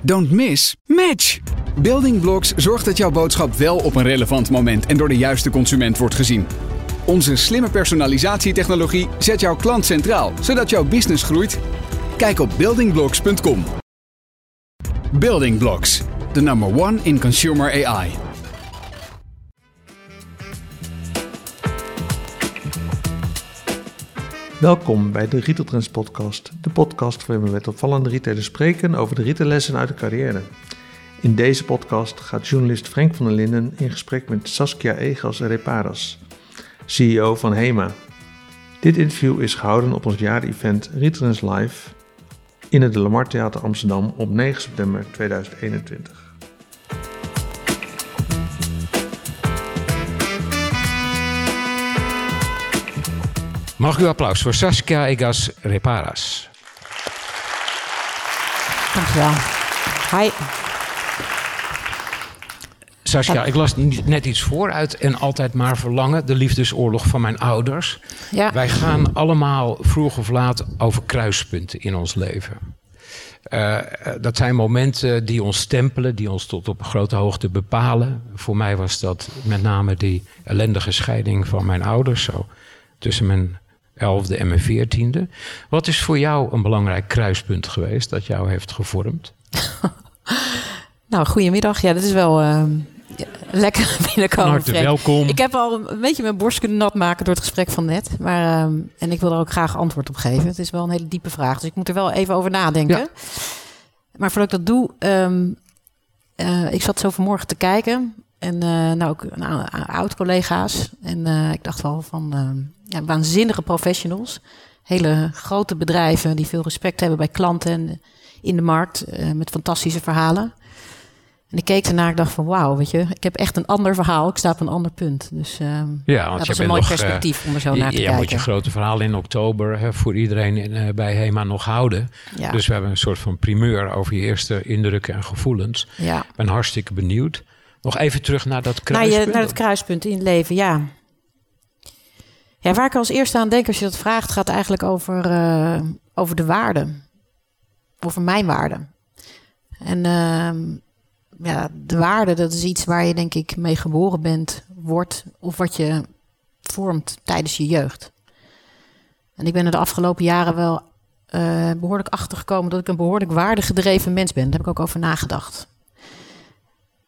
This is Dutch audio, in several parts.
Don't miss, match! Building Blocks zorgt dat jouw boodschap wel op een relevant moment en door de juiste consument wordt gezien. Onze slimme personalisatietechnologie zet jouw klant centraal, zodat jouw business groeit. Kijk op buildingblocks.com. Building Blocks, the number one in consumer AI. Welkom bij de Retail Trends podcast, de podcast waarin we met opvallende retailers spreken over de retaillessen uit de carrière. In deze podcast gaat journalist Frank van der Linden in gesprek met Saskia Egas Reparas, CEO van HEMA. Dit interview is gehouden op ons jaarevent Retail Trends Live in het De Lamar Theater Amsterdam op 9 september 2021. Mag u applaus voor Saskia Egas Reparas. Dankjewel. Hi. Saskia, ik las net iets voor uit En Altijd Maar Verlangen, de liefdesoorlog van mijn ouders. Ja. Wij gaan allemaal vroeg of laat over kruispunten in ons leven. Uh, dat zijn momenten die ons stempelen, die ons tot op grote hoogte bepalen. Voor mij was dat met name die ellendige scheiding van mijn ouders. Zo tussen mijn 11e en mijn 14e. Wat is voor jou een belangrijk kruispunt geweest dat jou heeft gevormd? nou, goedemiddag. Ja, dat is wel uh, lekker binnenkomen. Hartelijk welkom. Ik heb al een beetje mijn borst kunnen nat maken door het gesprek van net. Maar, uh, en ik wil er ook graag antwoord op geven. Het is wel een hele diepe vraag, dus ik moet er wel even over nadenken. Ja. Maar voordat ik dat doe, um, uh, ik zat zo vanmorgen te kijken. En uh, nou ook oud-collega's. En uh, ik dacht wel van uh, ja, waanzinnige professionals. Hele grote bedrijven die veel respect hebben bij klanten en in de markt. met fantastische verhalen. En ik keek ernaar en dacht van wauw, weet je, ik heb echt een ander verhaal. Ik sta op een ander punt. Dus ja, dat is een mooi nog, perspectief om er zo naar te ja, kijken. Je moet je grote verhaal in oktober hè, voor iedereen in, bij HEMA nog houden. Ja. Dus we hebben een soort van primeur over je eerste indrukken en gevoelens. Ja. Ik ben hartstikke benieuwd. Nog even terug naar dat kruispunt. Naar, je, naar het kruispunt in het leven, ja. Ja, waar ik als eerste aan denk als je dat vraagt, gaat eigenlijk over, uh, over de waarde. Over mijn waarde. En uh, ja, de waarde, dat is iets waar je denk ik mee geboren bent, wordt, of wat je vormt tijdens je jeugd. En ik ben er de afgelopen jaren wel uh, behoorlijk achter gekomen dat ik een behoorlijk waardegedreven mens ben. Daar heb ik ook over nagedacht.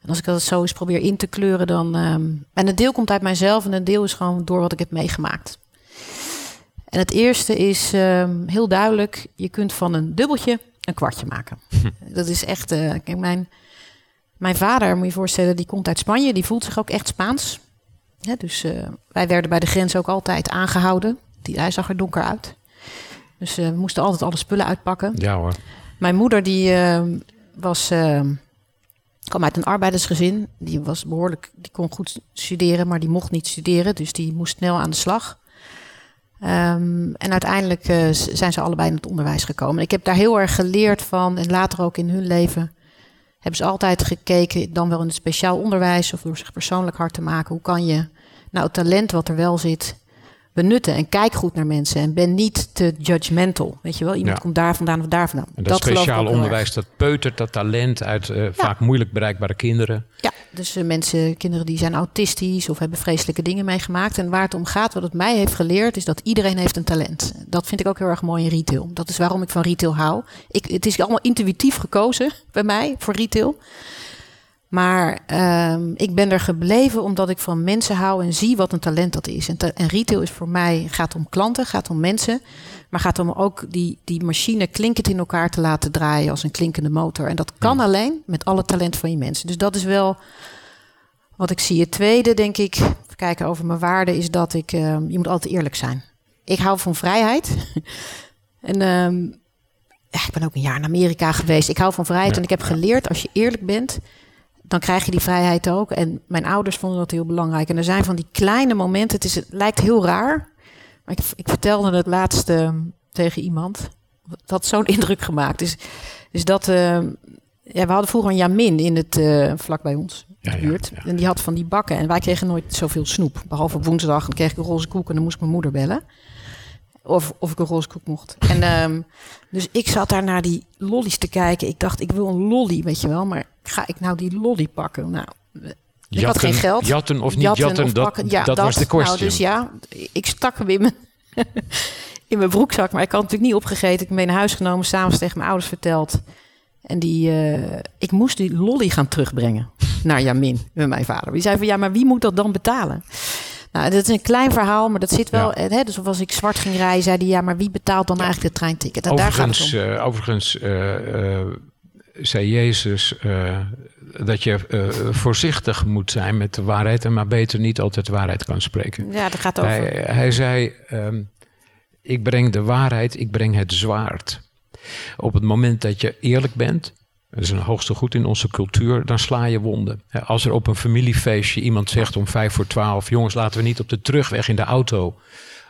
En als ik dat zo eens probeer in te kleuren, dan. Um, en een deel komt uit mijzelf en een deel is gewoon door wat ik heb meegemaakt. En het eerste is um, heel duidelijk: je kunt van een dubbeltje een kwartje maken. Dat is echt. Uh, kijk, mijn, mijn vader, moet je je voorstellen, die komt uit Spanje, die voelt zich ook echt Spaans. Ja, dus uh, wij werden bij de grens ook altijd aangehouden. Die, hij zag er donker uit. Dus uh, we moesten altijd alle spullen uitpakken. Ja hoor. Mijn moeder, die was kwam uit een arbeidersgezin. Die was behoorlijk, die kon goed studeren, maar die mocht niet studeren. Dus die moest snel aan de slag. Um, en uiteindelijk uh, zijn ze allebei in het onderwijs gekomen. Ik heb daar heel erg geleerd van. En later ook in hun leven hebben ze altijd gekeken, dan wel in het speciaal onderwijs of door zich persoonlijk hard te maken. Hoe kan je nou het talent wat er wel zit benutten en kijk goed naar mensen en ben niet te judgmental. Weet je wel, iemand Ja. komt daar vandaan of daar vandaan. En dat, speciaal onderwijs, dat peutert dat talent uit eh, vaak moeilijk bereikbare kinderen. Ja, dus eh, mensen, kinderen die zijn autistisch of hebben vreselijke dingen meegemaakt. En waar het om gaat, wat het mij heeft geleerd, is dat iedereen heeft een talent. Dat vind ik ook heel erg mooi in retail. Dat is waarom ik van retail hou. Ik, het is allemaal intuïtief gekozen bij mij voor retail. Maar ehm, ik ben er gebleven omdat ik van mensen hou en zie wat een talent dat is. En, en retail is voor mij, gaat om klanten, gaat om mensen. Maar gaat om ook die, die machine klinkend in elkaar te laten draaien als een klinkende motor. En dat kan alleen met alle talent van je mensen. Dus dat is wel wat ik zie. Het tweede, denk ik, even kijken over mijn waarde, is dat ik, ehm, je moet altijd eerlijk zijn. Ik hou van vrijheid. en ehm, ja, ik ben ook een jaar in Amerika geweest. Ik hou van vrijheid en ik heb geleerd, als je eerlijk bent, dan krijg je die vrijheid ook. En mijn ouders vonden dat heel belangrijk. En er zijn van die kleine momenten, het, is, het lijkt heel raar, maar ik, ik vertelde het laatst ehm, tegen iemand. Dat had zo'n indruk gemaakt. Dus, dus dat, ehm, ja, we hadden vroeger een Jamin in het eh, vlak bij ons. Ja, in de ja, buurt. ja. En die had van die bakken. En wij kregen nooit zoveel snoep. Behalve op woensdag. Dan kreeg ik een roze koek en dan moest ik mijn moeder bellen. Of, of ik een roze koek mocht. En, ehm, dus ik zat daar naar die lollies te kijken. Ik dacht, ik wil een lolly, weet je wel. Maar ga ik nou die lolly pakken? Nou, ik had geen geld. Jatten of niet jatten, of dat. Ja, dat, was de Nou, question. dus ja, ik stak hem in mijn, in mijn broekzak. Maar ik had natuurlijk niet opgegeten. Ik heb hem mee naar huis genomen. S'avonds tegen mijn ouders verteld. En die, eh, ik moest die lolly gaan terugbrengen naar Jamin, met mijn vader. Die zei van, ja, maar wie moet dat dan betalen? Nou, dat is een klein verhaal, maar dat zit wel... Ja. Hè, dus als ik zwart ging rijden, zei hij... ja, maar wie betaalt dan eigenlijk de treinticket? En daar gaat het Overigens, om. eh, overigens eh, eh, zei Jezus dat je voorzichtig moet zijn met de waarheid... en maar beter niet altijd de waarheid kan spreken. Ja, dat gaat over... Hij, hij zei, ehm, ik breng de waarheid, ik breng het zwaard. Op het moment dat je eerlijk bent, dat is een hoogste goed in onze cultuur, dan sla je wonden. Als er op een familiefeestje iemand zegt om vijf voor twaalf, jongens laten we niet op de terugweg in de auto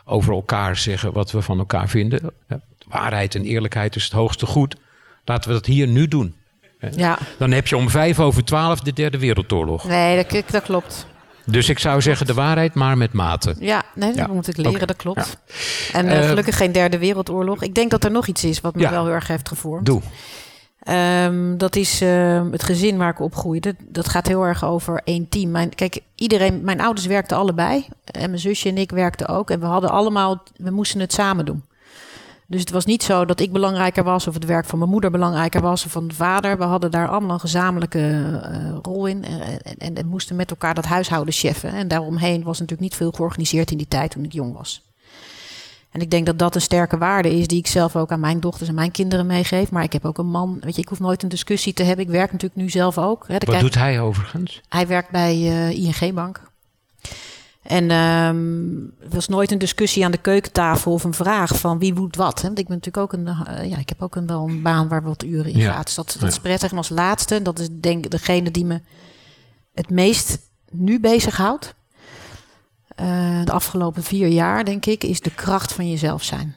over elkaar zeggen wat we van elkaar vinden. Waarheid en eerlijkheid is het hoogste goed. Laten we dat hier nu doen. Ja, Dan heb je om vijf over twaalf de derde wereldoorlog. nee, dat, dat klopt. Dus ik zou zeggen de waarheid, maar met mate. Ja, nee, dat Ja, moet ik leren, dat klopt. En eh, Eh, gelukkig geen derde wereldoorlog. Ik denk dat er nog iets is wat me Ja. wel heel erg heeft gevormd. Doe. Ehm, dat is ehm, het gezin waar ik opgroeide. Dat gaat heel erg over één team. Kijk, iedereen, mijn ouders werkten allebei. En mijn zusje en ik werkten ook. En we hadden allemaal, we moesten het samen doen. Dus het was niet zo dat ik belangrijker was of het werk van mijn moeder belangrijker was of van de vader. We hadden daar allemaal een gezamenlijke eh, rol in en, en, en, en moesten met elkaar dat huishouden cheffen. En daaromheen was natuurlijk niet veel georganiseerd in die tijd toen ik jong was. En ik denk dat dat een sterke waarde is die ik zelf ook aan mijn dochters en mijn kinderen meegeef. Maar ik heb ook een man, weet je, ik hoef nooit een discussie te hebben. Ik werk natuurlijk nu zelf ook. Hè. Wat doet hij overigens? hij werkt bij eh, ING Bank. En ehm, er was nooit een discussie aan de keukentafel of een vraag van wie moet wat. Hè? Want ik ben natuurlijk ook een, eh, ja, ik heb ook een, wel een baan waar wat uren in Ja. gaat. Dus dat, dat Ja. is prettig. En als laatste, en dat is denk ik degene die me het meest nu bezighoudt. Eh de afgelopen vier jaar, denk ik, is de kracht van jezelf zijn.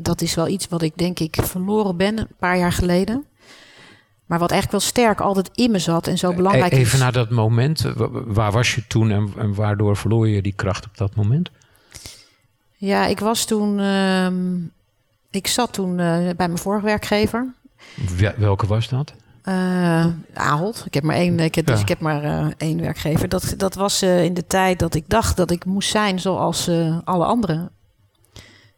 Dat is wel iets wat ik denk ik verloren ben een paar jaar geleden. Maar wat eigenlijk wel sterk altijd in me zat en zo belangrijk E- Even is. naar dat moment. eh, wa- Waar was je toen en, en waardoor verloor je die kracht op dat moment? Ja, ik was toen. ehm, ik zat toen eh, bij mijn vorige werkgever. Wel- Welke was dat? Eh Ahold. Ik heb maar één, ik heb, dus ik heb maar eh, één werkgever. Dat, dat was eh, in de tijd dat ik dacht dat ik moest zijn zoals alle anderen.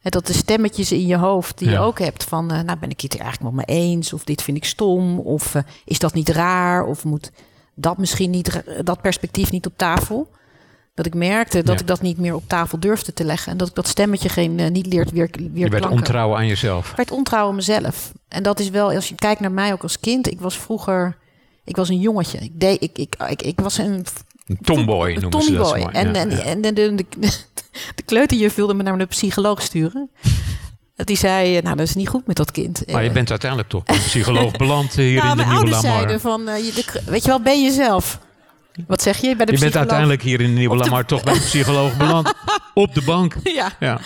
En dat de stemmetjes in je hoofd die je ook hebt van... nou ben ik het er eigenlijk wel mee eens? Of dit vind ik stom? Of is dat niet raar? Of moet dat misschien niet, dat perspectief niet op tafel? Dat ik merkte dat Ja. ik dat niet meer op tafel durfde te leggen. En dat ik dat stemmetje geen, eh, niet leert weer, weer Je werd klanken. ontrouw aan jezelf. Ik werd ontrouw aan mezelf. En dat is wel, als je kijkt naar mij ook als kind. Ik was vroeger, ik was een jongetje. Ik, deed, ik, ik, ik, ik was een Een tomboy een noemen ze dat zo tomboy. En, Ja, en, ja. en de, de, de, kleuterjuf wilde me naar de psycholoog sturen. Die zei, nou dat is niet goed met dat kind. Maar je Eh, bent uiteindelijk toch een psycholoog beland hier nou, in de mijn Nieuwe ouders Lamar. zeiden van, eh, je, de- weet je wel, ben jezelf. Wat zeg je? Bij de Je bent uiteindelijk hier in de Nieuwe de- Lamar toch bij een psycholoog beland. Op de bank. Ja. Ja.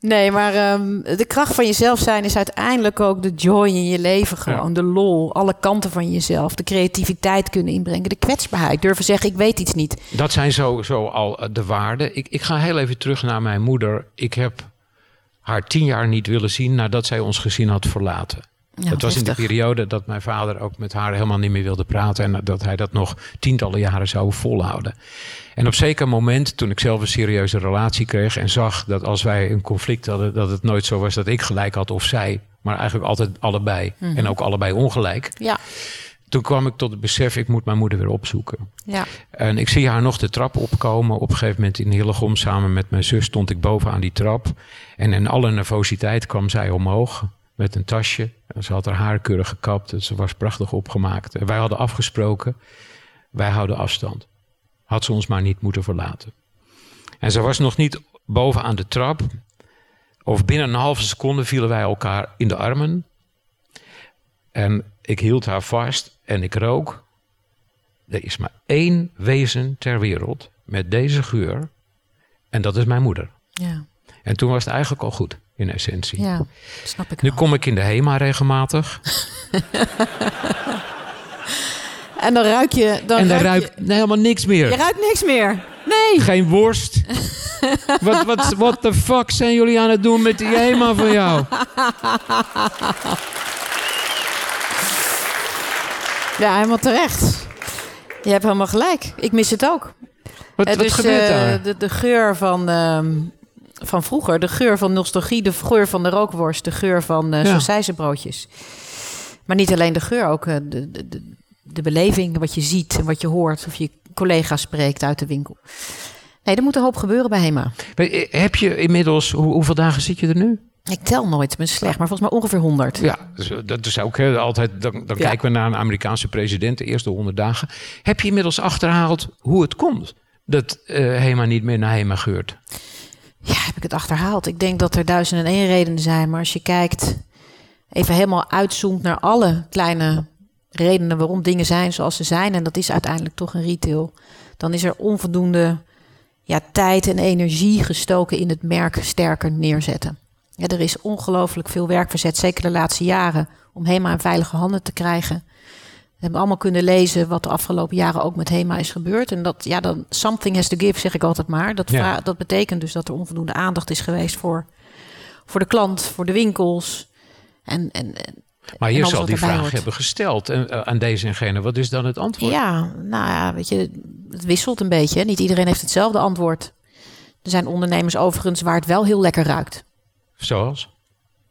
Nee, maar ehm, de kracht van jezelf zijn is uiteindelijk ook de joy in je leven. Gewoon de lol, alle kanten van jezelf. De creativiteit kunnen inbrengen. De kwetsbaarheid. Durven zeggen, ik weet iets niet. Dat zijn zo, zo al eh, de waarden. Ik, ik ga heel even terug naar mijn moeder. Ik heb haar tien jaar niet willen zien nadat zij ons gezin had verlaten. Ja, dat was in de periode dat mijn vader ook met haar helemaal niet meer wilde praten. En dat hij dat nog tientallen jaren zou volhouden. En op zeker moment, toen ik zelf een serieuze relatie kreeg en zag dat als wij een conflict hadden, dat het nooit zo was dat ik gelijk had of zij, maar eigenlijk altijd allebei. Mhm. En ook allebei ongelijk. Ja, Toen kwam ik tot het besef, ik moet mijn moeder weer opzoeken. ja. En ik zie haar nog de trap opkomen. Op een gegeven moment in Hillegom samen met mijn zus stond ik boven aan die trap. En in alle nervositeit kwam zij omhoog met een tasje. En Ze had haar haar keurig gekapt. Ze was prachtig opgemaakt. En wij hadden afgesproken, wij houden afstand. Had ze ons maar niet moeten verlaten. En ze was nog niet boven aan de trap. Of binnen een halve seconde vielen wij elkaar in de armen. En ik hield haar vast en ik rook. Er is maar één wezen ter wereld met deze geur. En dat is mijn moeder. Ja, En toen was het eigenlijk al goed, in essentie. ja. snap ik Nu kom ik in de HEMA regelmatig. En dan ruik je... Dan en daar ruik nee, helemaal niks je, meer. je ruikt niks meer. Nee. Geen worst, wat, wat, what the fuck zijn jullie aan het doen met die HEMA van jou? Ja, helemaal terecht. Je hebt helemaal gelijk. Ik mis het ook. Wat, wat gebeurt eh, daar? De, de geur van, ehm, van vroeger, de geur van nostalgie, de geur van de rookworst, de geur van uh, sausijzenbroodjes. Maar niet alleen de geur, ook eh, de, de, de, de beleving, wat je ziet en wat je hoort. Of je collega's spreekt uit de winkel. Nee, er moet een hoop gebeuren bij HEMA. Eh, Heb je inmiddels, hoe, hoeveel dagen zit je er nu? Ik tel nooit, ben slecht, maar volgens mij ongeveer 100. Ja, dus, dat is ook hè, altijd. Dan, dan Ja. kijken we naar een Amerikaanse president, de eerste honderd dagen. Heb je inmiddels achterhaald hoe het komt dat HEMA niet meer naar HEMA geurt? Ik het achterhaald. Ik denk dat er duizend en één redenen zijn. Maar als je kijkt, even helemaal uitzoomt naar alle kleine redenen waarom dingen zijn zoals ze zijn. En dat is uiteindelijk toch een retail. Dan is er onvoldoende ja, tijd en energie gestoken in het merk sterker neerzetten. Ja, er is ongelooflijk veel werk verzet, zeker de laatste jaren, om HEMA in veilige handen te krijgen. We hebben allemaal kunnen lezen wat de afgelopen jaren ook met HEMA is gebeurd. En dat, ja, dan something has to give, zeg ik altijd maar. Dat, Ja. dat betekent dus dat er onvoldoende aandacht is geweest voor, voor de klant, voor de winkels. En, en, Maar je zal die vraag hebben gesteld en, eh, aan deze en gene. Wat is dan het antwoord? ja, nou ja, weet je, het wisselt een beetje. Hè. Niet iedereen heeft hetzelfde antwoord. Er zijn ondernemers overigens waar het wel heel lekker ruikt. Zoals?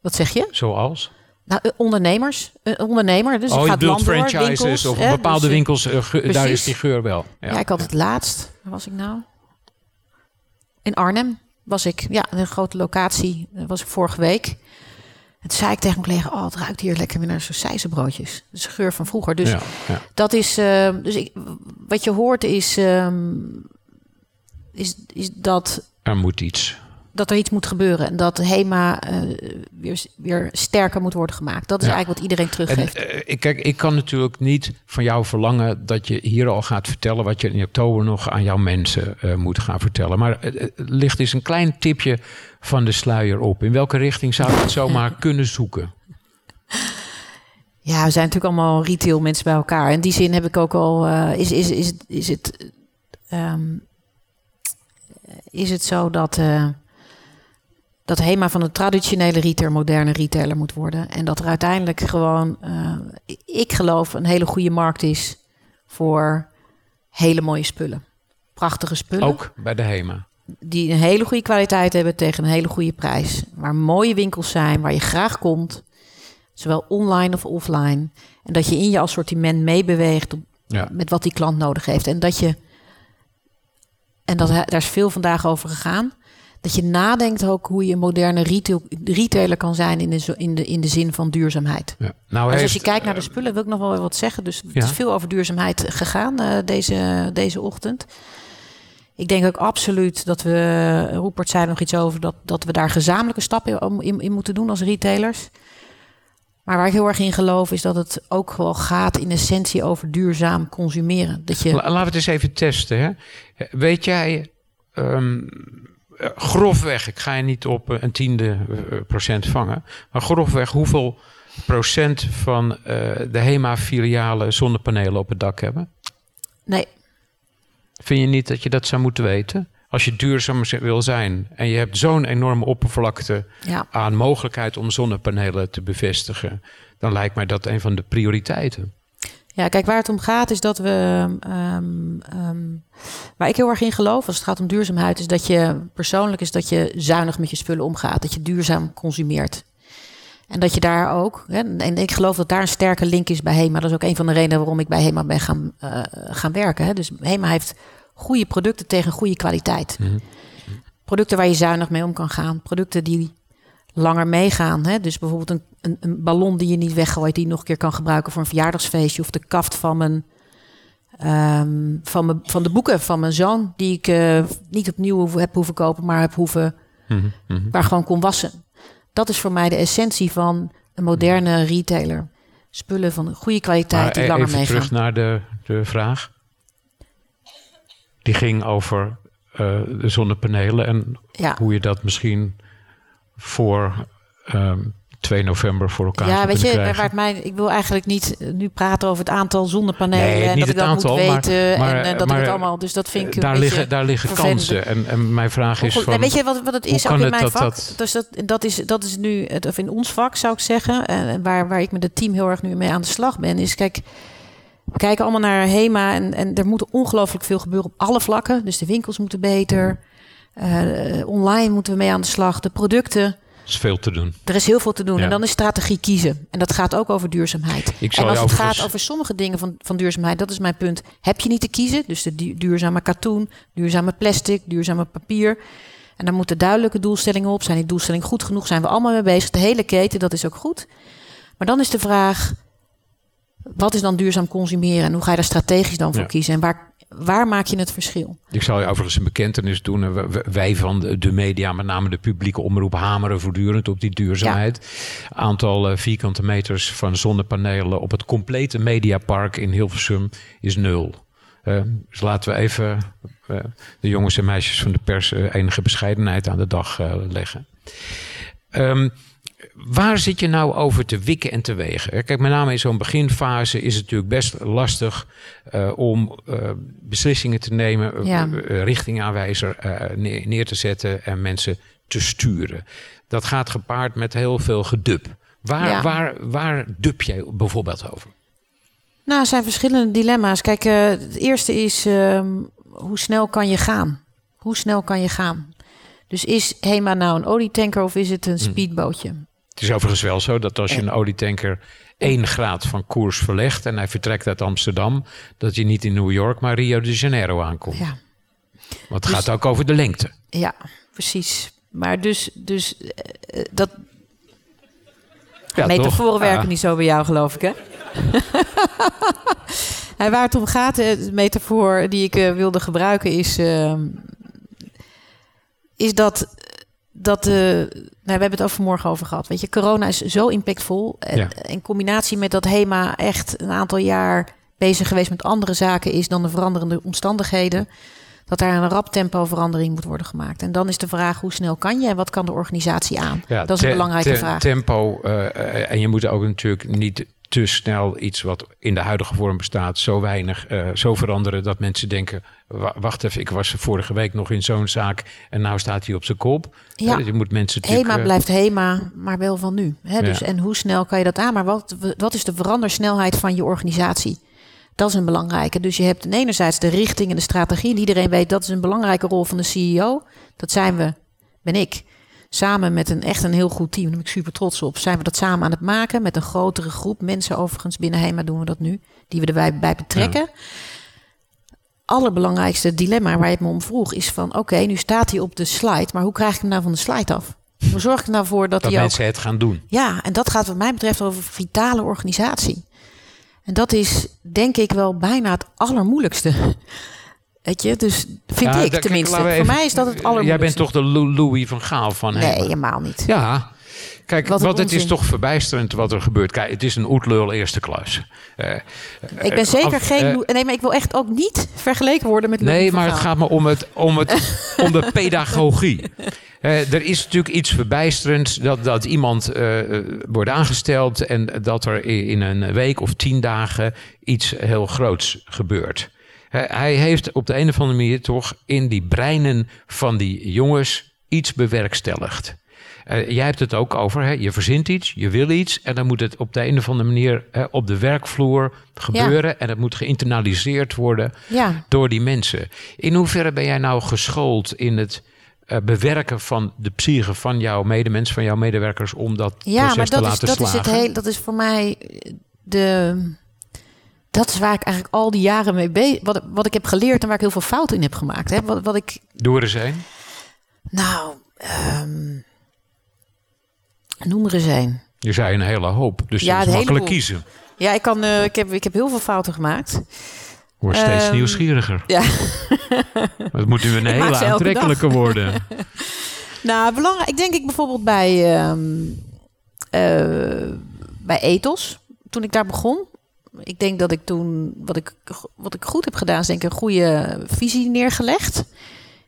Wat zeg je? Zoals? Nou, eh, ondernemers, een ondernemer. Dus oh, het je gaat door, franchises winkels, of hè, bepaalde dus, eh, winkels, eh, daar is die geur wel. Ja, Ja, ik had het laatst. Waar was ik nou? In Arnhem was ik. Ja, een grote locatie. Daar was ik vorige week. En toen zei ik tegen mijn collega, oh, het ruikt hier lekker weer naar. Dus de geur van vroeger. Dus ja, ja. dat is, eh, dus ik, wat je hoort is, ehm, is, is dat, Er moet iets. Dat er iets moet gebeuren. En dat HEMA eh, weer, weer sterker moet worden gemaakt. Dat is Ja. eigenlijk wat iedereen En, teruggeeft. eh, ik, kijk, ik kan natuurlijk niet van jou verlangen dat je hier al gaat vertellen wat je in oktober nog aan jouw mensen eh, moet gaan vertellen. Maar eh, eh, ligt eens een klein tipje van de sluier op. In welke richting zou je het zomaar kunnen zoeken? Ja, we zijn natuurlijk allemaal retail mensen bij elkaar. In die zin heb ik ook al. eh, is, is, is, het- is, het, ehm, is het zo dat. eh, dat HEMA van een traditionele retailer moderne retailer moet worden. En dat er uiteindelijk gewoon, eh, ik geloof, een hele goede markt is voor hele mooie spullen. Prachtige spullen Ook bij de HEMA. die een hele goede kwaliteit hebben tegen een hele goede prijs. Waar mooie winkels zijn, waar je graag komt, zowel online of offline. En dat je in je assortiment meebeweegt Ja. met wat die klant nodig heeft. En dat je, en dat, daar is veel vandaag over gegaan, dat je nadenkt ook hoe je een moderne retail, retailer kan zijn in de, in, de, in de zin van duurzaamheid. Ja. Nou Dus als je kijkt naar de spullen, wil ik nog wel wat zeggen. Dus het Ja. is veel over duurzaamheid gegaan eh, deze, deze ochtend. Ik denk ook absoluut dat we, Roepert zei er nog iets over, dat, dat we daar gezamenlijke stappen in, in, in moeten doen als retailers. Maar waar ik heel erg in geloof is dat het ook wel gaat in essentie over duurzaam consumeren. Dat je, La- laten we het eens even testen. Hè. Weet jij, ehm, eh, grofweg, ik ga je niet op eh, een tiende eh, procent vangen, maar grofweg hoeveel procent van eh, de HEMA-filialen zonnepanelen op het dak hebben? nee, Vind je niet dat je dat zou moeten weten? Als je duurzaam wil zijn en je hebt zo'n enorme oppervlakte ja. aan mogelijkheid om zonnepanelen te bevestigen, dan lijkt mij dat een van de prioriteiten. Ja, kijk, waar het om gaat is dat we. ehm, ehm, waar ik heel erg in geloof als het gaat om duurzaamheid, is dat je persoonlijk is dat je zuinig met je spullen omgaat. Dat je duurzaam consumeert. En dat je daar ook. Hè, en ik geloof dat daar een sterke link is bij HEMA. Dat is ook een van de redenen waarom ik bij HEMA ben gaan, eh, gaan werken. Hè. Dus HEMA heeft goede producten tegen goede kwaliteit. Producten waar je zuinig mee om kan gaan. Producten die langer meegaan. Hè? Dus bijvoorbeeld een, een, een ballon die je niet weggooit, die je nog een keer kan gebruiken voor een verjaardagsfeestje. Of de kaft van mijn, ehm, van, mijn, van de boeken van mijn zoon, die ik eh, niet opnieuw hoef- heb hoeven kopen, maar heb hoeven, Mhm, mhm. waar gewoon kon wassen. Dat is voor mij de essentie van een moderne retailer. Spullen van goede kwaliteit Maar die e- langer even meegaan. terug naar de, de vraag. Die ging over eh, de zonnepanelen en Ja. hoe je dat misschien voor ehm, 2 november voor elkaar Ja, weet je, krijgen. waar het mij, ik wil eigenlijk niet eh, nu praten over het aantal zonnepanelen Nee, en dat ik dat aantal, moet weten maar- en eh, dat maar, ik het allemaal. Dus dat vind ik daar, liggen, daar liggen vervelend. kansen. En, en mijn vraag is Goed, van... weet je wat, wat het is ook in het mijn dat vak? dat- Dus dat, dat, is, dat is nu, het, of in ons vak zou ik zeggen, en waar, waar ik met het team heel erg nu mee aan de slag ben, is kijk, we kijken allemaal naar HEMA en, en er moet ongelooflijk veel gebeuren op alle vlakken. Dus de winkels moeten beter, eh, online moeten we mee aan de slag, de producten. is veel te doen. Er is heel veel te doen. Ja. En dan is strategie kiezen. En dat gaat ook over duurzaamheid. Ik en als het gaat over sommige dingen van, van duurzaamheid, dat is mijn punt. Heb je niet te kiezen? Dus de du- duurzame katoen, duurzame plastic, duurzame papier. En daar moeten duidelijke doelstellingen op. Zijn die doelstellingen goed genoeg? Zijn we allemaal mee bezig? De hele keten, dat is ook goed. Maar dan is de vraag: wat is dan duurzaam consumeren? En hoe ga je daar strategisch dan voor Ja. kiezen? En waar, waar maak je het verschil? Ik zal je overigens een bekentenis doen. Wij van de- media, met name de publieke omroep, hameren voortdurend op die duurzaamheid. Aantal eh, vierkante meters van zonnepanelen op het complete mediapark in Hilversum is nul. Eh, dus laten we even eh, de jongens en meisjes van de pers enige bescheidenheid aan de dag leggen. Ehm, waar zit je nou over te wikken en te wegen? Kijk, met name in zo'n beginfase is het natuurlijk best lastig eh, om eh, beslissingen te nemen, eh, Ja. richtingaanwijzer neer, te zetten en mensen te sturen. Dat gaat gepaard met heel veel gedub. Waar, Ja. waar, waar dub jij bijvoorbeeld over? Nou, er zijn verschillende dilemma's. Kijk, het eerste is ehm, hoe snel kan je gaan? Hoe snel kan je gaan? Dus is HEMA nou een olietanker of is het een speedbootje? Het is overigens wel zo dat als je een olietanker één graad van koers verlegt en hij vertrekt uit Amsterdam, dat je niet in New York, maar Rio de Janeiro aankomt. Ja, Want het gaat ook over de lengte. ja precies. Maar dus, dus eh, eh, dat Ja, metaforen toch? werken niet zo bij jou, geloof ik, hè? en waar het om gaat, eh, de metafoor die ik wilde gebruiken, is, ehm, is dat, dat eh, nou, we hebben het over morgen over gehad. Weet je, corona is zo impactvol. En Ja. in combinatie met dat HEMA echt een aantal jaar bezig geweest met andere zaken is dan de veranderende omstandigheden. Dat daar een rap tempo verandering moet worden gemaakt. En dan is de vraag hoe snel kan je en wat kan de organisatie aan? Ja, dat is een belangrijke te- vraag. Tempo. eh, eh, en je moet ook natuurlijk niet te snel iets wat in de huidige vorm bestaat, zo weinig, eh, zo veranderen dat mensen denken: "Wa- wacht even, ik was vorige week nog in zo'n zaak en nou staat hij op zijn kop. Ja. Je moet mensen. HEMA eh, blijft HEMA, maar wel van nu. Hè? Dus. En hoe snel kan je dat aan? Maar wat, wat is de verandersnelheid van je organisatie? Dat is een belangrijke. Dus je hebt en enerzijds de richting en de strategie. En iedereen weet dat is een belangrijke rol van de CEO. Dat zijn we, ben ik. Samen met een echt een heel goed team, daar ben ik super trots op. Zijn we dat samen aan het maken met een grotere groep mensen overigens binnen HEMA doen we dat nu. Die we erbij bij betrekken. Allerbelangrijkste dilemma waar je het me om vroeg is van... oké, nu staat hij op de slide, maar hoe krijg ik hem nou van de slide af? Hoe zorg ik er nou voor dat, dat ook... mensen het gaan doen. Ja, en dat gaat wat mij betreft over vitale organisatie. En dat is denk ik wel bijna het allermoeilijkste. Weet je, dus vind Ja, ik dat- tenminste. Voor mij is dat het Jij allermoeilijkste. bent toch de Lou- Louis van Gaal van Nee, HEMA? helemaal niet. Ja. Kijk, Wat het is toch verbijsterend wat er gebeurt. Kijk, het is een oetlul eerste klas. Eh, Ik ben zeker af- geen... eh, nee, maar ik wil echt ook niet vergeleken worden met Louis Nee, maar het gaat me om, het, om, het, om de pedagogie. Eh, er is natuurlijk iets verbijsterends dat, dat iemand eh, wordt aangesteld en dat er in een week of tien dagen iets heel groots gebeurt. Hij heeft op de een of andere manier toch in die breinen van die jongens iets bewerkstelligd. Eh, jij hebt het ook over, hè? je verzint iets, je wil iets en dan moet het op de een of andere manier eh, op de werkvloer gebeuren en het moet geïnternaliseerd worden Ja, door die mensen. In hoeverre ben jij nou geschoold in het eh, bewerken van de psyche van jouw medemens, van jouw medewerkers, om dat ja proces maar te dat is, laten dat is slagen? het heel... Dat is voor mij de... Dat is waar ik eigenlijk al die jaren mee bezig... Wat, wat ik heb geleerd en waar ik heel veel fouten in heb gemaakt. Hè? Wat, wat ik Doe er eens een. Nou, ehm, noem er eens een. Je zei een hele hoop, dus Ja, dat is makkelijk kiezen. Ja, ik, kan, eh, ik, heb, ik heb heel veel fouten gemaakt. Word steeds Ehm, nieuwsgieriger. Ja. Het moet nu een hele aantrekkelijke worden. Nou, belangrijk. Ik denk ik bijvoorbeeld bij, eh, bij Ethos, toen ik daar begon. Ik denk dat ik toen, wat ik, wat ik goed heb gedaan, is denk ik een goede visie neergelegd.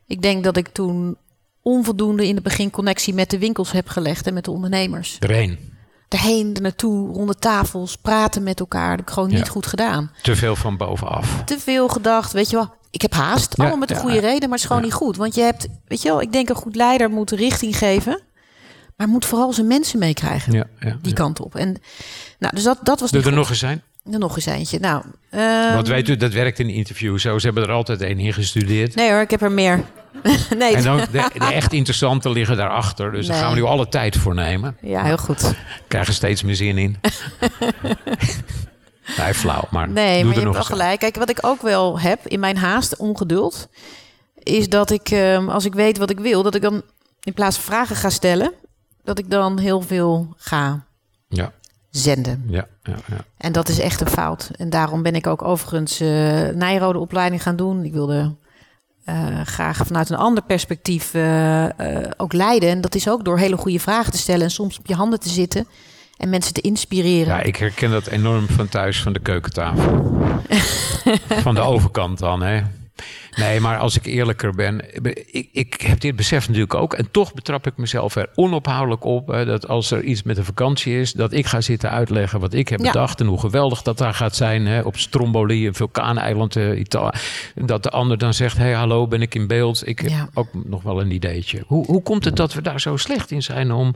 Ik denk dat ik toen onvoldoende in het begin connectie met de winkels heb gelegd en met de ondernemers. Er één. erheen, er naartoe, ronde tafels, praten met elkaar. Dat heb ik gewoon niet goed gedaan. Te veel van bovenaf. Te veel gedacht, weet je wel. Ik heb haast, Ja, allemaal met een ja, goede reden, maar het is gewoon niet goed. Want je hebt, weet je wel, ik denk een goed leider moet richting geven, maar moet vooral zijn mensen meekrijgen Ja, ja, die ja. kant op. En nou, dus dat, dat was Doe er goed. nog eens zijn. Er nog eens eentje. Nou, ehm, Want weet u, dat werkt in interviews zo. Ze hebben er altijd één in gestudeerd. Nee hoor, ik heb er meer. nee. En dan, de, de echt interessante liggen daarachter. Dus daar Nee. gaan we nu alle tijd voor nemen. Ja, heel goed. Krijgen steeds meer zin in. Nee, flauw, maar Nee, doe maar je nog hebt wel gelijk. Kijk, wat ik ook wel heb in mijn haast, ongeduld, is dat ik, ehm, als ik weet wat ik wil, dat ik dan in plaats van vragen ga stellen, dat ik dan heel veel ga Ja, zenden. ja, ja, ja. En dat is echt een fout. En daarom ben ik ook overigens eh Nijrode opleiding gaan doen. Ik wilde eh, graag vanuit een ander perspectief eh, ook leiden. En dat is ook door hele goede vragen te stellen en soms op je handen te zitten en mensen te inspireren. Ja, ik herken dat enorm van thuis van de keukentafel. van de overkant dan, hè. Nee, maar als ik eerlijker ben, ik, ik heb dit besef natuurlijk ook. En toch betrap ik mezelf er onophoudelijk op. Hè, dat als er iets met een vakantie is, dat ik ga zitten uitleggen wat ik heb Ja. bedacht. En hoe geweldig dat daar gaat zijn. Hè, op Stromboli, een vulkaaneiland Italië. Dat de ander dan zegt, hey, hallo, ben ik in beeld? Ik heb Ja. ook nog wel een ideetje. Hoe, hoe komt het dat we daar zo slecht in zijn om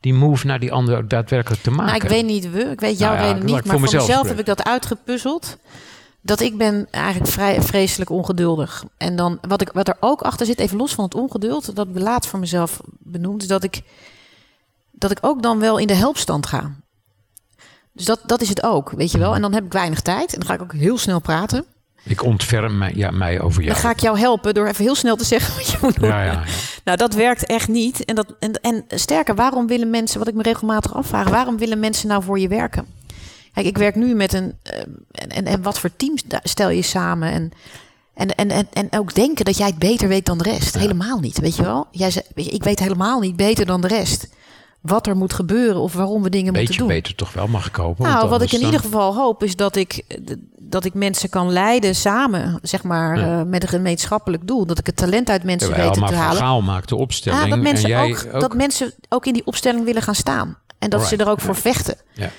die move naar die ander daadwerkelijk te maken? Nou, ik weet niet we, ik weet jouw Nou ja, reden niet, maar voor voor mezelf mezelf heb ik dat uitgepuzzeld. Dat ik ben eigenlijk vrij vreselijk ongeduldig. En dan wat, ik, wat er ook achter zit, even los van het ongeduld, dat ik laatst voor mezelf benoemd, is dat ik, dat ik ook dan wel in de helpstand ga. Dus dat, dat is het ook, weet je wel. En dan heb ik weinig tijd en dan ga ik ook heel snel praten. Ik ontferm mij, ja, mij over jou. Dan ga ik jou helpen door even heel snel te zeggen wat je moet doen. Ja, ja, ja. Nou, dat werkt echt niet. En, dat, en, en sterker, waarom willen mensen, wat ik me regelmatig afvraag, waarom willen mensen nou voor je werken? Kijk, ik werk nu met een. eh, en, en, en wat voor teams stel je samen? En, en, en, en, en ook denken dat jij het beter weet dan de rest. Helemaal niet, weet je wel? Jij zei, ik weet helemaal niet beter dan de rest. Wat er moet gebeuren of waarom we dingen Beetje moeten doen. beter toch wel, mag ik hopen. Nou, wat ik in ieder geval hoop is dat ik, dat ik mensen kan leiden samen, zeg maar, Ja. eh, met een gemeenschappelijk doel. Dat ik het talent uit mensen weet te maar halen. Gaal maakt de opstelling. Ja, dat mensen, en jij ook, dat mensen ook in die opstelling willen gaan staan. En dat ze er ook voor vechten. Ja.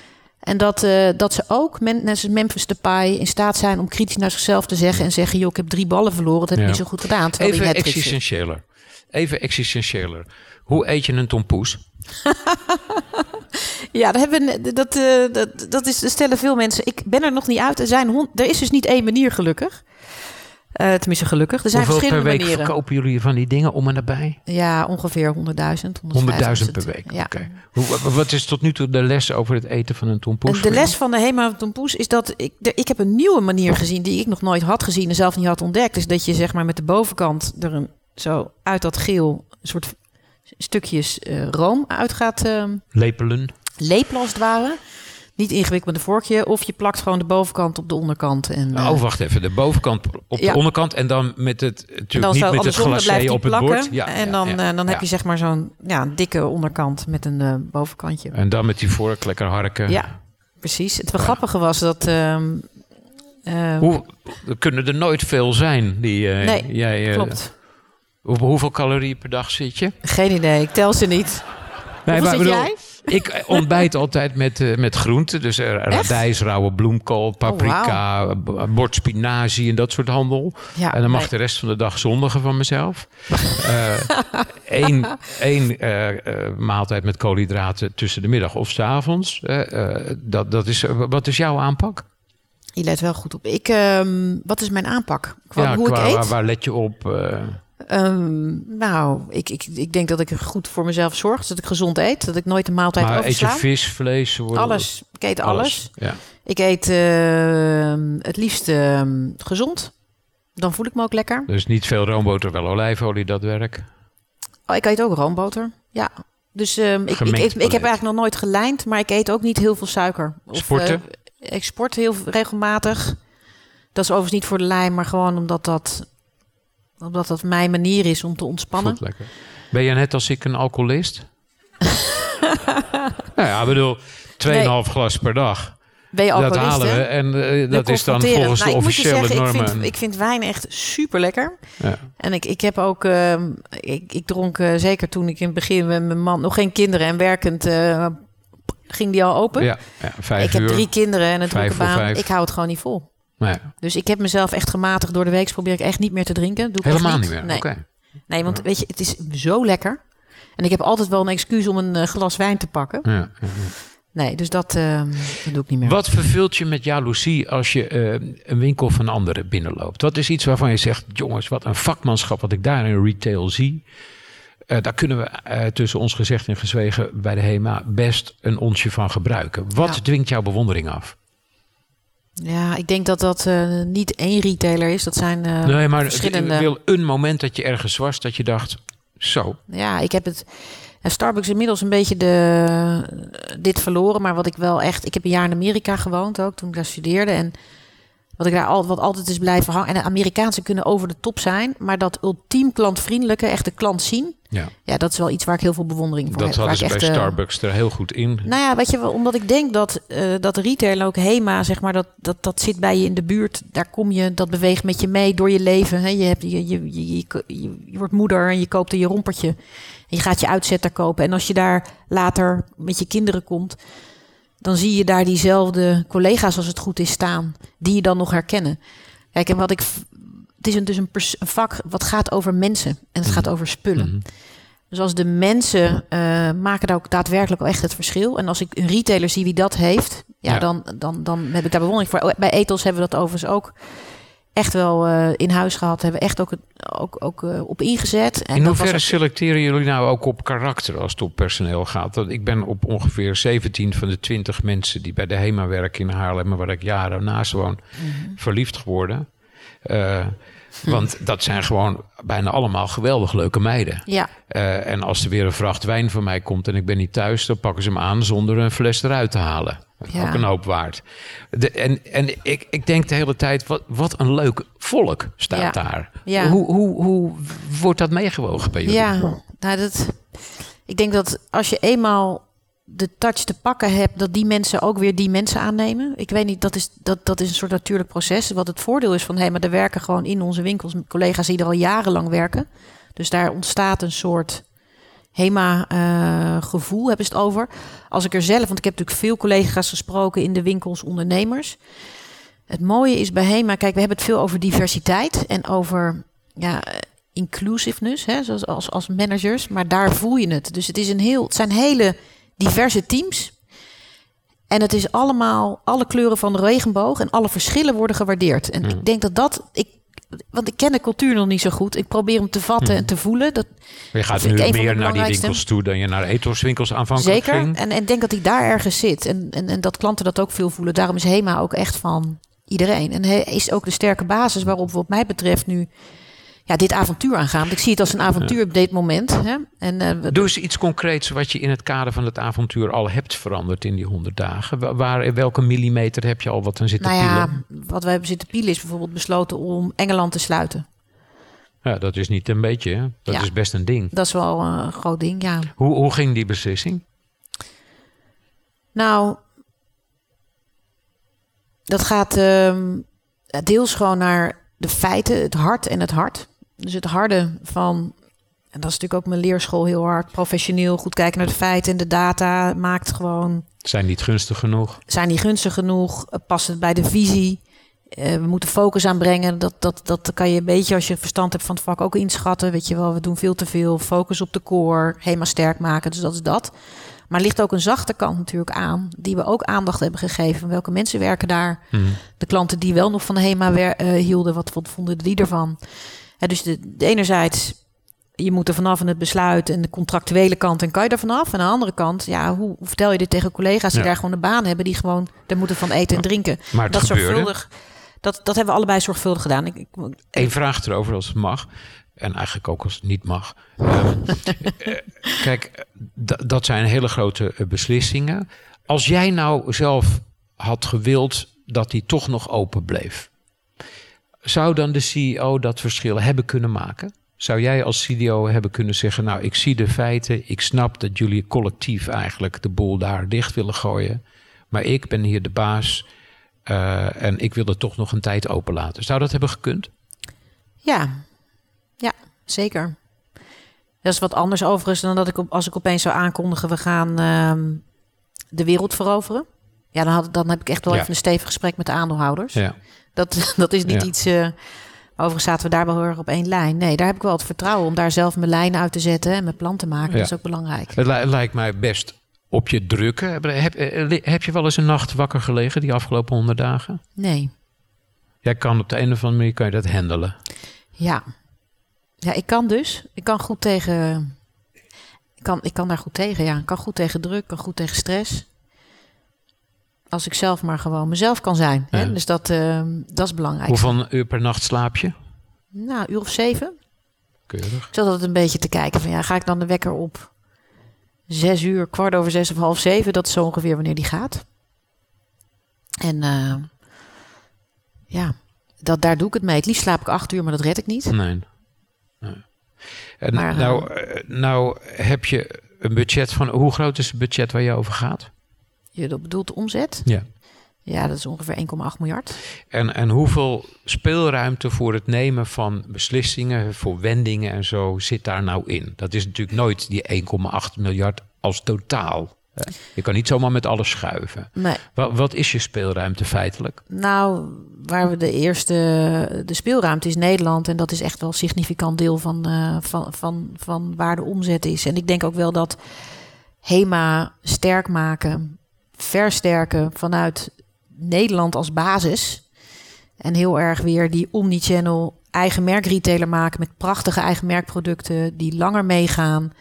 En dat, eh, dat ze ook, net Memphis Depay, in staat zijn om kritisch naar zichzelf te zeggen. En zeggen, joh, ik heb drie ballen verloren. Dat heb ik Ja. niet zo goed gedaan. Even existentiëler. Even existentiëler. Hoe eet je een tompoes? Ja, dat, hebben, we- dat, eh, dat, dat, is, stellen veel mensen. Ik ben er nog niet uit. Er, zijn hond, er is dus niet één manier gelukkig. Eh, tenminste gelukkig. Er zijn Hoeveel per verschillende week manieren. verkopen jullie van die dingen om en nabij? Ja, ongeveer 100.000. 100.000 per 150.000. week. Ja. Hoe- Wat is tot nu toe de les over het eten van een tompoes? De les van de Hema Tompoes is dat ik, de- ik heb een nieuwe manier gezien die ik nog nooit had gezien en zelf niet had ontdekt. Is dat je zeg maar met de bovenkant er een zo uit dat geel een soort stukjes eh, room uit gaat eh, Lepelen. lepelen als het ware. Niet ingewikkeld met een vorkje. Of je plakt gewoon de bovenkant op de onderkant. En, eh, Oh, wacht even. De bovenkant op de onderkant. En dan met het, natuurlijk niet met het glacé op het plakken. bord. Ja, en dan, ja, eh, dan heb je zeg maar zo'n ja, dikke onderkant met een eh, bovenkantje. En dan met die vork lekker harken. Ja, precies. Het grappige was dat... ehm, eh, Hoe, er kunnen er nooit veel zijn. Die, Nee, jij, klopt. Op hoeveel calorieën per dag zit je? Geen idee. Ik tel ze niet. Nee, Hoeveel maar zit bedoel, jij? Ik ontbijt altijd met, eh, met groenten. Dus eh, radijs, rauwe bloemkool, Oh, paprika, b- bord spinazie en dat soort handel. Ja, en dan mag nee. de rest van de dag zondigen van mezelf. Eén één eh, eh, maaltijd met koolhydraten tussen de middag of s avonds. Dat, dat is, wat is jouw aanpak? Je let wel goed op. Ik, ehm, wat is mijn aanpak? Qua hoe qua- ik eet? Waar, waar let je op? eh? Ehm, nou, ik, ik, ik denk dat ik goed voor mezelf zorg. Dus dat ik gezond eet. Dat ik nooit een maaltijd maar eet je oversla. vis, vlees? worden- Alles. Ik eet alles. Ja. Ik eet ehm, het liefst ehm, gezond. Dan voel ik me ook lekker. Dus niet veel roomboter, wel olijfolie, dat werk. Oh, ik eet ook roomboter. Ja. Dus ik, ik, eet, ik heb eigenlijk nog nooit gelijnd, maar ik eet ook niet heel veel suiker. Sporten? eh, ik sport heel regelmatig. Dat is overigens niet voor de lijn, maar gewoon omdat dat, omdat dat mijn manier is om te ontspannen. Ben je net als ik een alcoholist? nou ja, ik bedoel, 2,5 glas per dag. Ben je Dat alcoholist, halen hè? we. En eh, dat is dan volgens Nou, de officiële zeggen, normen. Ik vind, ik vind wijn echt super lekker. Ja. En ik, ik heb ook, ehm, ik, ik dronk eh, zeker toen ik in het begin met mijn man, nog geen kinderen en werkend, eh, ging die al open. Ja, ja vijf ik heb drie kinderen en drukke voor baan. Ik hou het gewoon niet vol. Nee, Dus ik heb mezelf echt gematigd door de week. Probeer ik echt niet meer te drinken. Doe ik helemaal niet meer. Nee. Nee, want weet je, het is zo lekker. En ik heb altijd wel een excuus om een eh, glas wijn te pakken. Ja, ja, ja. Nee, dus dat, eh, dat doe ik niet meer. Wat vervult je met jaloezie als je eh, een winkel van anderen binnenloopt? Wat is iets waarvan je zegt, jongens, wat een vakmanschap wat ik daar in retail zie. Eh, daar kunnen we eh, tussen ons gezegd en gezwegen bij de HEMA best een onsje van gebruiken. Wat dwingt jouw bewondering af? Ja, ik denk dat dat eh, niet één retailer is. Dat zijn eh, nee, maar verschillende... ik wil een moment dat je ergens was dat je dacht, zo. Ja, ik heb het. en Starbucks inmiddels een beetje de, dit verloren. Maar wat ik wel echt. Ik heb een jaar in Amerika gewoond ook toen ik daar studeerde. En wat ik daar al, wat altijd is blijven hangen. En de Amerikaanse kunnen over de top zijn. Maar dat ultiem klantvriendelijke, echt de klant zien. Ja, Ja, dat is wel iets waar ik heel veel bewondering voor dat heb. hadden waar ze bij echt, eh, Starbucks er heel goed in. Nou ja, weet je wel, omdat ik denk dat, eh dat de retailer ook HEMA, zeg maar, dat, dat, dat zit bij je in de buurt. Daar kom je, dat beweegt met je mee door je leven. Hè. Je, hebt, je, je, je, je, je- je wordt moeder en je koopt er je rompertje. En je gaat je uitzetter kopen. En als je daar later met je kinderen komt, dan zie je daar diezelfde collega's, als het goed is, staan. Die je dan nog herkennen. Kijk, en wat ik. Het is een, dus een, pers- een vak wat gaat over mensen. En het gaat over spullen. Mhm. Dus als de mensen eh, maken daar ook daadwerkelijk echt het verschil. En als ik een retailer zie wie dat heeft, ja, Ja. Dan, dan, dan heb ik daar bewondering voor. Bij Ethos hebben we dat overigens ook echt wel eh, in huis gehad. Hebben we echt ook, ook, ook eh, op ingezet. En In hoeverre ook- selecteren jullie nou ook op karakter als het op personeel gaat? Want ik ben op ongeveer 17 van de 20 mensen die bij de HEMA werken in Haarlem, waar ik jaren naast woon, Mhm. verliefd geworden. Eh, Want dat zijn gewoon bijna allemaal geweldig leuke meiden. Ja, en als er weer een vracht wijn van mij komt en ik ben niet thuis, dan pakken ze hem aan zonder een fles eruit te halen. Ja. Ook een hoop waard. De, en en ik, ik denk de hele tijd, wat, wat een leuk volk staat Ja. daar. Ja. Hoe, hoe, hoe wordt dat meegewogen bij jullie? ja. Nou, dat, ik denk dat als je eenmaal de touch te pakken hebt, dat die mensen ook weer die mensen aannemen. Ik weet niet, dat is, dat, dat is een soort natuurlijk proces. Wat het voordeel is van, hé, maar er werken gewoon in onze winkels collega's die er al jarenlang werken. Dus daar ontstaat een soort HEMA-gevoel, hebben ze het over. Als ik er zelf, want ik heb natuurlijk veel collega's gesproken in de winkels, ondernemers. Het mooie is bij HEMA, kijk, we hebben het veel over diversiteit en over ja, eh, inclusiveness, hè, zoals als, als managers. Maar daar voel je het. Dus het, is een heel, het zijn hele diverse teams. En het is allemaal, alle kleuren van de regenboog en alle verschillen worden gewaardeerd. En ik denk dat dat, ik, want ik ken de cultuur nog niet zo goed. Ik probeer hem te vatten en te voelen. Dat, Je gaat nu meer naar die winkels toe dan je naar ethoswinkels aanvankelijk Zeker. ging. En en ik denk dat hij daar ergens zit. En, en, en dat klanten dat ook veel voelen. Daarom is HEMA ook echt van iedereen. En hij is ook de sterke basis waarop we wat mij betreft nu ja, dit avontuur aangaan. Want ik zie het als een avontuur op dit moment. Hè? En, we- Doe eens iets concreets wat je in het kader van het avontuur al hebt veranderd in die honderd dagen. Wa- Waar, welke millimeter heb je al wat aan zitten nou ja, pielen? wat we hebben zitten pielen is bijvoorbeeld besloten om Engeland te sluiten. Ja, dat is niet een beetje, hè? dat Ja. is best een ding. Dat is wel een groot ding, ja. Hoe, hoe ging die beslissing? Nou, dat gaat ehm, deels gewoon naar de feiten, het hart en het hart. Dus het harde van, en dat is natuurlijk ook mijn leerschool heel hard, professioneel, goed kijken naar de feiten en de data, maakt gewoon, Zijn niet gunstig genoeg? zijn die gunstig genoeg, Eh, past het bij de visie? Eh, we moeten focus aanbrengen. Dat, dat, dat kan je een beetje, als je verstand hebt van het vak, ook inschatten. Weet je wel, we doen veel te veel. Focus op de core, helemaal sterk maken. Dus dat is dat. Maar ligt ook een zachte kant natuurlijk aan, die we ook aandacht hebben gegeven. Welke mensen werken daar? Mhm. De klanten die wel nog van de HEMA wer- eh, hielden, wat, wat vonden die ervan? Dus de, de enerzijds, je moet er vanaf in het besluit en de contractuele kant en kan je er vanaf. En aan de andere kant, ja, hoe, hoe vertel je dit tegen collega's die Ja. daar gewoon een baan hebben, die gewoon er moeten van eten en drinken? Maar dat gebeurde. zorgvuldig, dat, dat hebben we allebei zorgvuldig gedaan. Ik, ik, Eén vraag erover als het mag. En eigenlijk ook als het niet mag. Ehm, eh, kijk, dat zijn hele grote eh, beslissingen. Als jij nou zelf had gewild dat die toch nog open bleef. Zou dan de CEO dat verschil hebben kunnen maken? Zou jij als CDO hebben kunnen zeggen: Nou, ik zie de feiten. Ik snap dat jullie collectief eigenlijk de boel daar dicht willen gooien. Maar ik ben hier de baas. eh, en ik wil het toch nog een tijd open laten. Zou dat hebben gekund? Ja, ja, zeker. Dat is wat anders overigens dan dat ik op, als ik opeens zou aankondigen, we gaan ehm, de wereld veroveren. Ja, dan, had, dan heb ik echt wel Ja. even een stevig gesprek met de aandeelhouders. Ja. Dat, dat is niet Ja. iets. eh overigens zaten we daar wel heel erg op één lijn. Nee, daar heb ik wel het vertrouwen om daar zelf mijn lijn uit te zetten en mijn plan te maken. Ja. Dat is ook belangrijk. Het li- lijkt mij best op je drukken. Heb, heb, eh, heb je wel eens een nacht wakker gelegen die afgelopen honderd dagen? Nee. Jij kan op de een of andere manier kan je dat handelen. Ja. Ja, ik kan dus. Ik kan goed tegen. Ik kan, ik kan daar goed tegen, ja. Ik kan goed tegen druk, kan goed tegen stress. Als ik zelf maar gewoon mezelf kan zijn. Hè? Ja. Dus dat, eh, dat is belangrijk. Hoeveel uur per nacht slaap je? Nou, een uur of zeven. Keurig. Ik zat altijd een beetje te kijken van ja, ga ik dan de wekker op zes uur, kwart over zes of half zeven? Dat is zo ongeveer wanneer die gaat. En eh, ja, dat, daar doe ik het mee. Het liefst slaap ik acht uur, maar dat red ik niet. Nee. nee. En Maar, nou, eh, nou heb je een budget van... Hoe groot is het budget waar je over gaat? Je bedoelt de omzet? Ja. Ja, dat is ongeveer 1,8 miljard. En, en hoeveel speelruimte voor het nemen van beslissingen, voor wendingen en zo zit daar nou in? Dat is natuurlijk nooit die 1,8 miljard als totaal. hè. Je kan niet zomaar met alles schuiven. Nee, Wat, wat is je speelruimte feitelijk? nou, waar we de eerste, de speelruimte is Nederland. En dat is echt wel een significant deel van, eh, van, van, van waar de omzet is. En ik denk ook wel dat HEMA sterk maken, versterken vanuit Nederland als basis. En heel erg weer die omnichannel eigen merk retailer maken met prachtige eigen merkproducten die langer meegaan.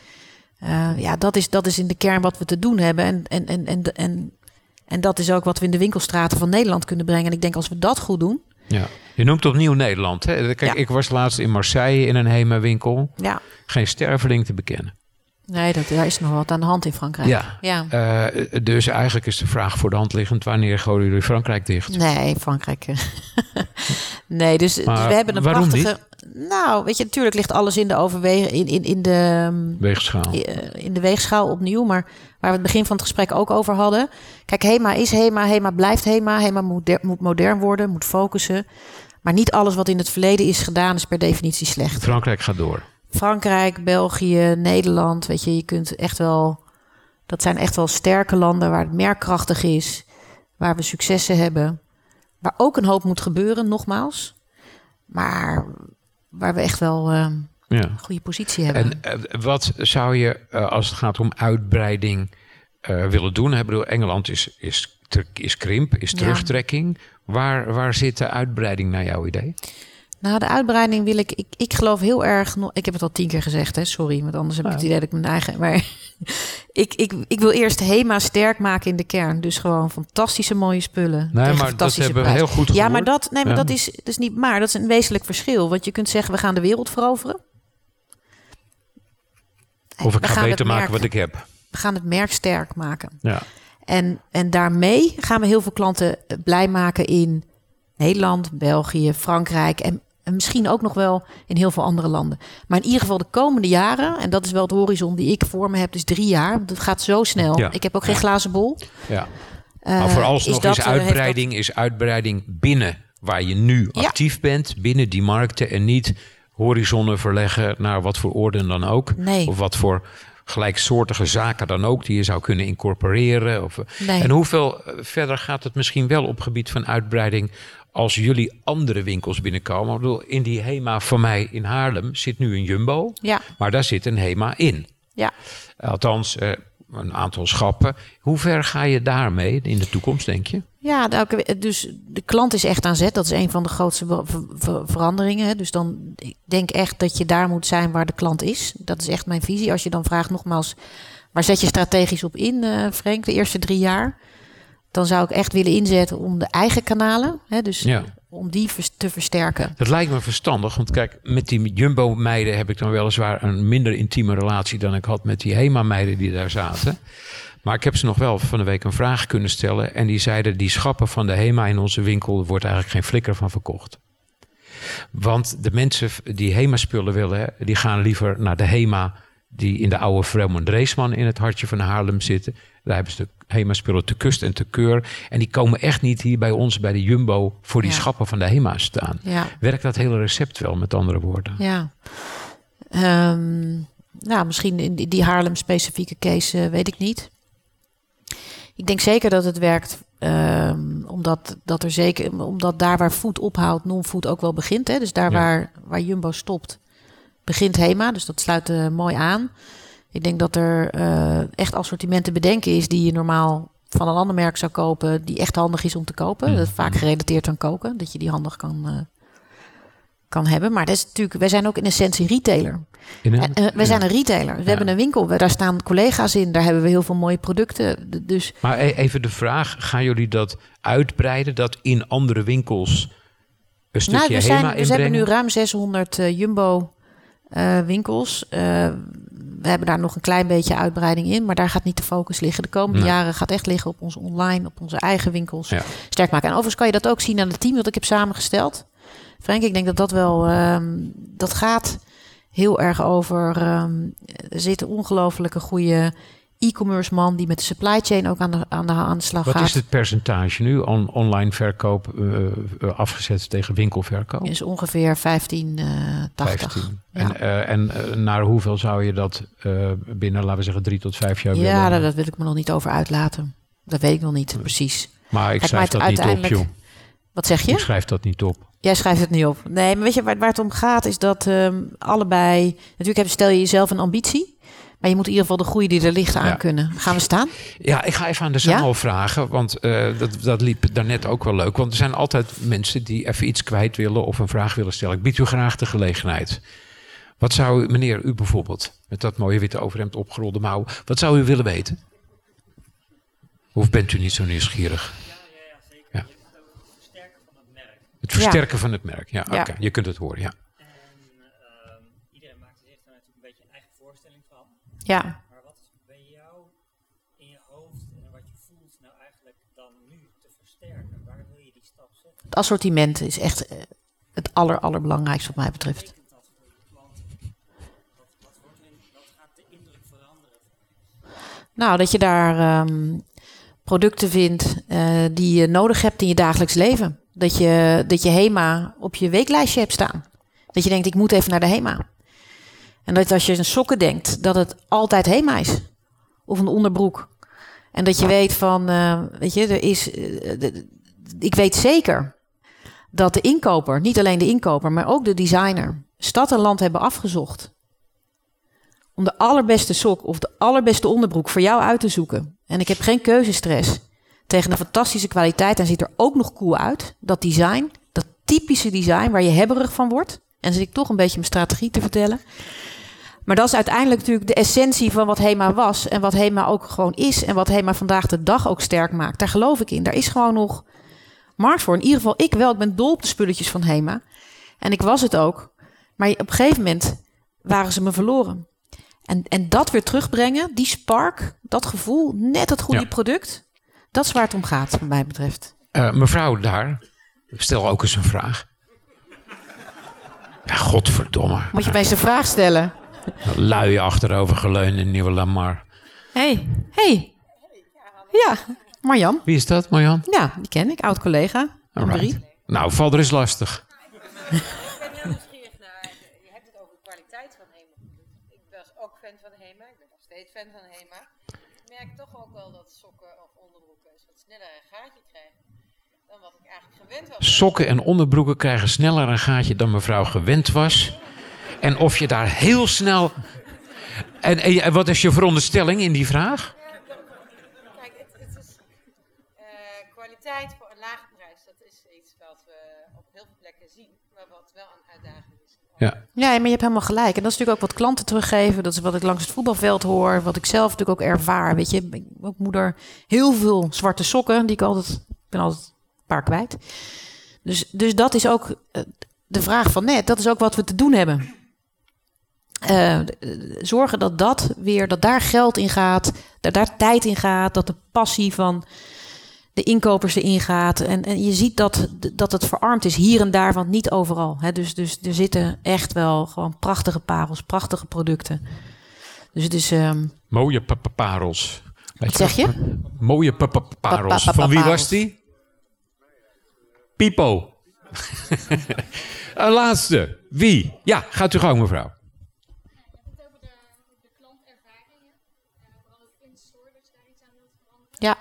Eh, ja, dat is, dat is in de kern wat we te doen hebben. En, en, en, en, en, en dat is ook wat we in de winkelstraten van Nederland kunnen brengen. En ik denk als we dat goed doen. Ja. Je noemt opnieuw Nederland. Hè? Kijk, Ja. ik was laatst in Marseille in een HEMA-winkel. Ja, Geen sterveling te bekennen. Nee, dat, daar is nog wat aan de hand in Frankrijk. Ja. ja. Eh, dus eigenlijk is de vraag voor de hand liggend: wanneer gooien jullie Frankrijk dicht? Nee, Frankrijk. nee, dus, dus we hebben een waarom prachtige. Nou, weet je, natuurlijk ligt alles in de overweging, in, in, in de. ehm, Weegschaal. eh, in de weegschaal opnieuw. Maar waar we het begin van het gesprek ook over hadden. Kijk, HEMA is HEMA. HEMA blijft HEMA. HEMA moet, moet modern worden, moet focussen. Maar niet alles wat in het verleden is gedaan is per definitie slecht. Frankrijk gaat door. Frankrijk, België, Nederland. Weet je, je kunt echt wel. Dat zijn echt wel sterke landen waar het merk krachtig is. Waar we successen hebben. Waar ook een hoop moet gebeuren, nogmaals. Maar waar we echt wel eh, Ja. een goede positie hebben. En eh, wat zou je, eh, als het gaat om uitbreiding, eh, willen doen? Ik bedoel, Engeland is, is, is krimp, is Ja. terugtrekking. Waar, waar zit de uitbreiding naar jouw idee? Nou, de uitbreiding wil ik. Ik, ik geloof heel erg. nog- Ik heb het al tien keer gezegd, hè? Sorry, want anders heb ik het idee dat ik mijn eigen. Maar ik, ik, ik wil eerst HEMA sterk maken in de kern. Dus gewoon fantastische mooie spullen. Nee, maar dat fantastische hebben we heel goed Ja, maar dat, nee, maar Ja. dat, is, is niet. Maar dat is een wezenlijk verschil. Want je kunt zeggen, we gaan de wereld veroveren. Of ik We ga gaan beter maken wat ik heb. We gaan het merk sterk maken. Ja. En, en daarmee gaan we heel veel klanten eh, blij maken in Nederland, België, Frankrijk en, en misschien ook nog wel in heel veel andere landen. Maar in ieder geval de komende jaren, en dat is wel het horizon die ik voor me heb, dus drie jaar. want Het gaat zo snel. Ja. Ik heb ook geen glazen bol. ja. Eh, Maar vooralsnog dat, is, eh, dat- uitbreiding, is uitbreiding binnen waar je nu Ja. actief bent, binnen die markten en niet horizonnen verleggen naar wat voor orde dan ook. Nee. Of wat voor gelijksoortige zaken dan ook die je zou kunnen incorporeren. Of, Nee. En hoeveel eh, verder gaat het misschien wel op gebied van uitbreiding als jullie andere winkels binnenkomen? Ik bedoel, in die HEMA van mij in Haarlem zit nu een Jumbo, Ja, maar daar zit een HEMA in. ja. Althans, eh, een aantal schappen. Hoe ver ga je daarmee in de toekomst, denk je? Ja, nou, dus de klant is echt aan zet. Dat is een van de grootste ver- ver- ver- veranderingen. Dus dan ik denk echt dat je daar moet zijn waar de klant is. Dat is echt mijn visie. Als je dan vraagt nogmaals, waar zet je strategisch op in, eh Frank, de eerste drie jaar? Dan zou ik echt willen inzetten om de eigen kanalen, hè, dus Ja. om die te versterken. Dat lijkt me verstandig, want kijk, met die Jumbo-meiden heb ik dan weliswaar een minder intieme relatie dan ik had met die HEMA-meiden die daar zaten. Maar ik heb ze nog wel van de week een vraag kunnen stellen. En die zeiden, die schappen van de HEMA in onze winkel wordt eigenlijk geen flikker van verkocht. Want de mensen die HEMA-spullen willen, die gaan liever naar de HEMA die in de oude Vromond Dreesman in het hartje van Haarlem zitten. Daar hebben ze de HEMA-spullen te kust en te keur. En die komen echt niet hier bij ons, bij de Jumbo, voor die Ja. schappen van de HEMA staan. Ja. Werkt dat hele recept wel, met andere woorden? Ja. Ehm, nou, misschien in die- Haarlem-specifieke case eh, weet ik niet. Ik denk zeker dat het werkt, ehm, omdat, dat er zeker, omdat daar waar food ophoudt, non-food ook wel begint. Hè? Dus daar Ja. waar, waar Jumbo stopt, begint Hema. Dus dat sluit eh, mooi aan. Ik denk dat er eh, echt assortimenten bedenken is die je normaal van een ander merk zou kopen, die echt handig is om te kopen. Mhm. Dat is vaak gerelateerd aan koken, dat je die handig kan, eh, kan hebben. Maar dat is natuurlijk, wij zijn ook in essentie retailer. In een- eh, wij zijn een retailer. We Ja. hebben een winkel, daar staan collega's in, daar hebben we heel veel mooie producten. Dus Maar e- even de vraag, gaan jullie dat uitbreiden, dat in andere winkels een stukje nou, we, zijn, we inbrengen? hebben nu ruim 600 eh, Jumbo winkels. We hebben daar nog een klein beetje uitbreiding in, maar daar gaat niet de focus liggen. De komende Nee. jaren gaat echt liggen op onze online, op onze eigen winkels Ja. sterk maken. En overigens kan je dat ook zien aan het team dat ik heb samengesteld. Frank, ik denk dat dat wel, ehm, dat gaat heel erg over. ehm, er zit een ongelofelijke goede e-commerce man die met de supply chain ook aan de, aan de, aan de slag Wat gaat. is het percentage nu on- online verkoop eh, eh, afgezet tegen winkelverkoop? Is ongeveer 15, eh 80. 15. Ja. En, eh, en naar hoeveel zou je dat binnen, laten we zeggen, drie tot vijf jaar Ja, willen? daar, daar wil ik me nog niet over uitlaten. Dat weet ik nog niet precies. maar ik Kijk, schrijf maar dat niet op, joh. Wat zeg Ik je? schrijf dat niet op. Jij schrijft het niet op. Nee, maar weet je waar, waar het om gaat is dat ehm, allebei... Natuurlijk heb, stel je jezelf een ambitie. Maar je moet in ieder geval de groei die er ligt aan Ja. kunnen. Gaan we staan? Ja, ik ga even aan de Ja? zaal vragen, want eh, dat, dat liep daarnet ook wel leuk. Want er zijn altijd mensen die even iets kwijt willen of een vraag willen stellen. Ik bied u graag de gelegenheid. Wat zou u, meneer, u bijvoorbeeld, met dat mooie witte overhemd opgerolde mouw, wat zou u willen weten? Of bent u niet zo nieuwsgierig? Ja. Het versterken van het merk, ja, Ja. oké, je kunt het horen, ja. En ehm, iedereen maakt zich daar natuurlijk een beetje een eigen voorstelling van. Ja. Maar wat is bij jou in je hoofd en wat je voelt nou eigenlijk dan nu te versterken? Waar wil je die stap zetten? Het assortiment is echt eh, het aller, allerbelangrijkste wat mij betreft. Wat, gaat de indruk veranderen? Nou, dat je daar ehm, producten vindt eh, die je nodig hebt in je dagelijks leven. Dat je, dat je HEMA op je weeklijstje hebt staan. Dat je denkt, ik moet even naar de HEMA. En dat als je een sokken denkt, dat het altijd HEMA is. Of een onderbroek. En dat je weet van, eh, weet je, er is... eh, de- ik weet zeker dat de inkoper, niet alleen de inkoper, maar ook de designer, stad en land hebben afgezocht om de allerbeste sok of de allerbeste onderbroek voor jou uit te zoeken. En ik heb geen keuzestress. Tegen een fantastische kwaliteit en ziet er ook nog cool uit. Dat design, dat typische design waar je hebberig van wordt. En zit ik toch een beetje mijn strategie te vertellen. Maar dat is uiteindelijk natuurlijk de essentie van wat HEMA was. En wat HEMA ook gewoon is. En wat HEMA vandaag de dag ook sterk maakt. Daar geloof ik in. Daar is gewoon nog markt voor. In ieder geval ik wel. Ik ben dol op de spulletjes van HEMA. En ik was het ook. Maar op een gegeven moment waren ze me verloren. En, en dat weer terugbrengen, die spark, dat gevoel, net het goede Ja. product. Dat is waar het om gaat, wat mij betreft. Eh, mevrouw daar, stel ook eens een vraag. Ja, godverdomme. Moet je mij eens een vraag stellen. Lui achterover geleund in Nieuwe Lamar. hey, hey. Ja, Marjan. Wie is dat, Marjan? Ja, die ken ik, oud collega. Alright. Marie. Nou, val er eens lastig. Ik ben heel nieuwsgierig naar. Je hebt het over de kwaliteit van HEMA. Ik was ook fan van HEMA. Ik ben nog steeds fan van HEMA. Ik merk toch ook wel dat sokken of onderbroeken wat sneller een gaatje krijgen dan wat ik eigenlijk gewend was. Sokken en onderbroeken krijgen sneller een gaatje dan mevrouw gewend was. En of je daar heel snel. En, en, en wat is je veronderstelling in die vraag? Kijk, het, het is eh, kwaliteit voor een lage prijs. Dat is iets wat we op heel veel plekken zien, maar wat wel een uitdaging is. Ja. Ja, maar je hebt helemaal gelijk. En dat is natuurlijk ook wat klanten teruggeven. Dat is wat ik langs het voetbalveld hoor. Wat ik zelf natuurlijk ook ervaar. Weet je, ik ben ook moeder heel veel zwarte sokken. Die ik altijd, ik ben altijd een paar kwijt. Dus, dus dat is ook eh, de vraag van net. Dat is ook wat we te doen hebben. Eh, eh, zorgen dat dat weer, dat daar geld in gaat. Dat daar tijd in gaat. Dat de passie van de inkopers erin gaat. En, en je ziet dat, dat het verarmd is hier en daar, want niet overal. Hè. Dus, dus er zitten echt wel gewoon prachtige parels, prachtige producten. Dus het is. ehm, Mooie pa- pa- parels. Weet wat zeg je? Mooie pa- pa- parels. Pa- pa- pa- Van wie was die? Pipo. een laatste. Wie? Ja, gaat u gang, mevrouw. het over de, de klantervaringen. eh, vooral ook in de store, dat je daar iets aan wilt veranderen. Ja,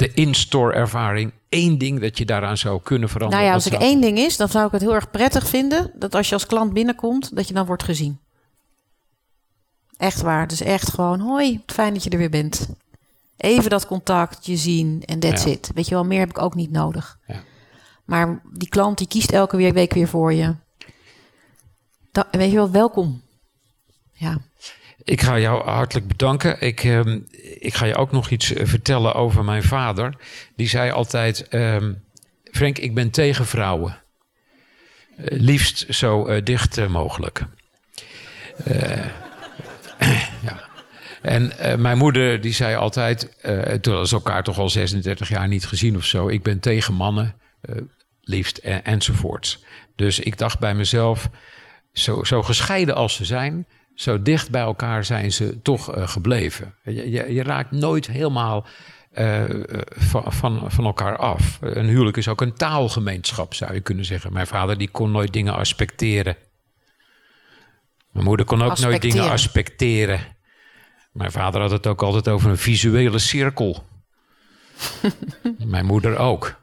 de in-store ervaring. Eén ding dat je daaraan zou kunnen veranderen. Nou ja, als ik één ding is, dan zou ik het heel erg prettig vinden dat als je als klant binnenkomt, dat je dan wordt gezien. Echt waar. Dus echt gewoon, hoi, fijn dat je er weer bent. Even dat contact, je zien en that's Ja. it. Weet je wel, meer heb ik ook niet nodig. Ja. Maar die klant die kiest elke week weer voor je. Da- weet je wel, welkom. Ja. Ik ga jou hartelijk bedanken. Ik, ehm, ik ga je ook nog iets eh, vertellen over mijn vader. Die zei altijd: ehm, Frank, ik ben tegen vrouwen. Eh, liefst zo eh, dicht mogelijk. Ja. En mijn moeder die zei altijd, toen ze elkaar toch al 36 jaar niet gezien of zo. Ik ben tegen mannen, liefst en, enzovoorts. Dus ik dacht bij mezelf, zo, zo gescheiden als ze zijn, zo dicht bij elkaar zijn ze toch eh, gebleven. Je, je, je raakt nooit helemaal eh, van, van, van elkaar af. Een huwelijk is ook een taalgemeenschap, zou je kunnen zeggen. Mijn vader die kon nooit dingen aspecteren. Mijn moeder kon ook nooit dingen Aspecteren. Mijn vader had het ook altijd over een visuele cirkel. Mijn moeder ook.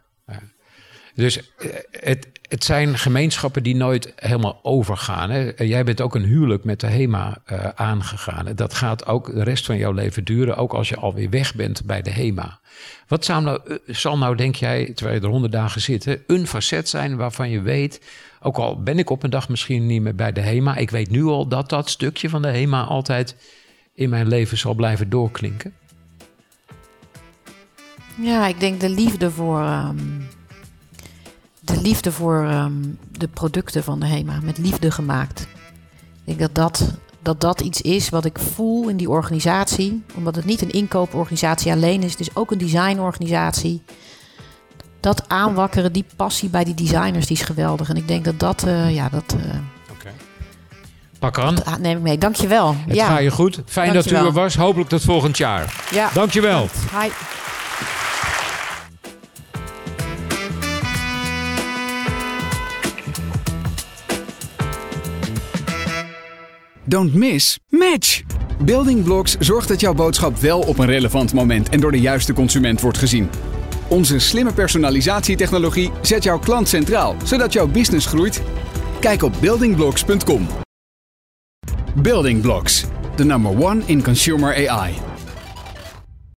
Dus eh, het, het zijn gemeenschappen die nooit helemaal overgaan. Hè. Jij bent ook een huwelijk met de HEMA eh, aangegaan. Dat gaat ook de rest van jouw leven duren, ook als je alweer weg bent bij de HEMA. Wat zou nou, eh, zal nou, denk jij, terwijl je er honderd dagen zit, een facet zijn waarvan je weet, ook al ben ik op een dag misschien niet meer bij de HEMA, ik weet nu al dat dat stukje van de HEMA altijd in mijn leven zal blijven doorklinken? Ja, ik denk de liefde voor. ehm, de liefde voor ehm, de producten van de HEMA. Met liefde gemaakt. Ik denk dat dat, dat dat iets is wat ik voel in die organisatie. Omdat het niet een inkooporganisatie alleen is. Het is ook een designorganisatie. Dat aanwakkeren, die passie bij die designers, die is geweldig. En ik denk dat dat, eh, ja, dat eh, Pak aan. neem ik mee. Dankjewel. Het ja. gaat je goed. Fijn dat u er was. Hopelijk tot volgend jaar. ja. Dankjewel. Hi. Don't miss, match! Building Blocks zorgt dat jouw boodschap wel op een relevant moment en door de juiste consument wordt gezien. Onze slimme personalisatietechnologie zet jouw klant centraal, zodat jouw business groeit. Kijk op buildingblocks.com. Building Blocks, the number one in consumer AI.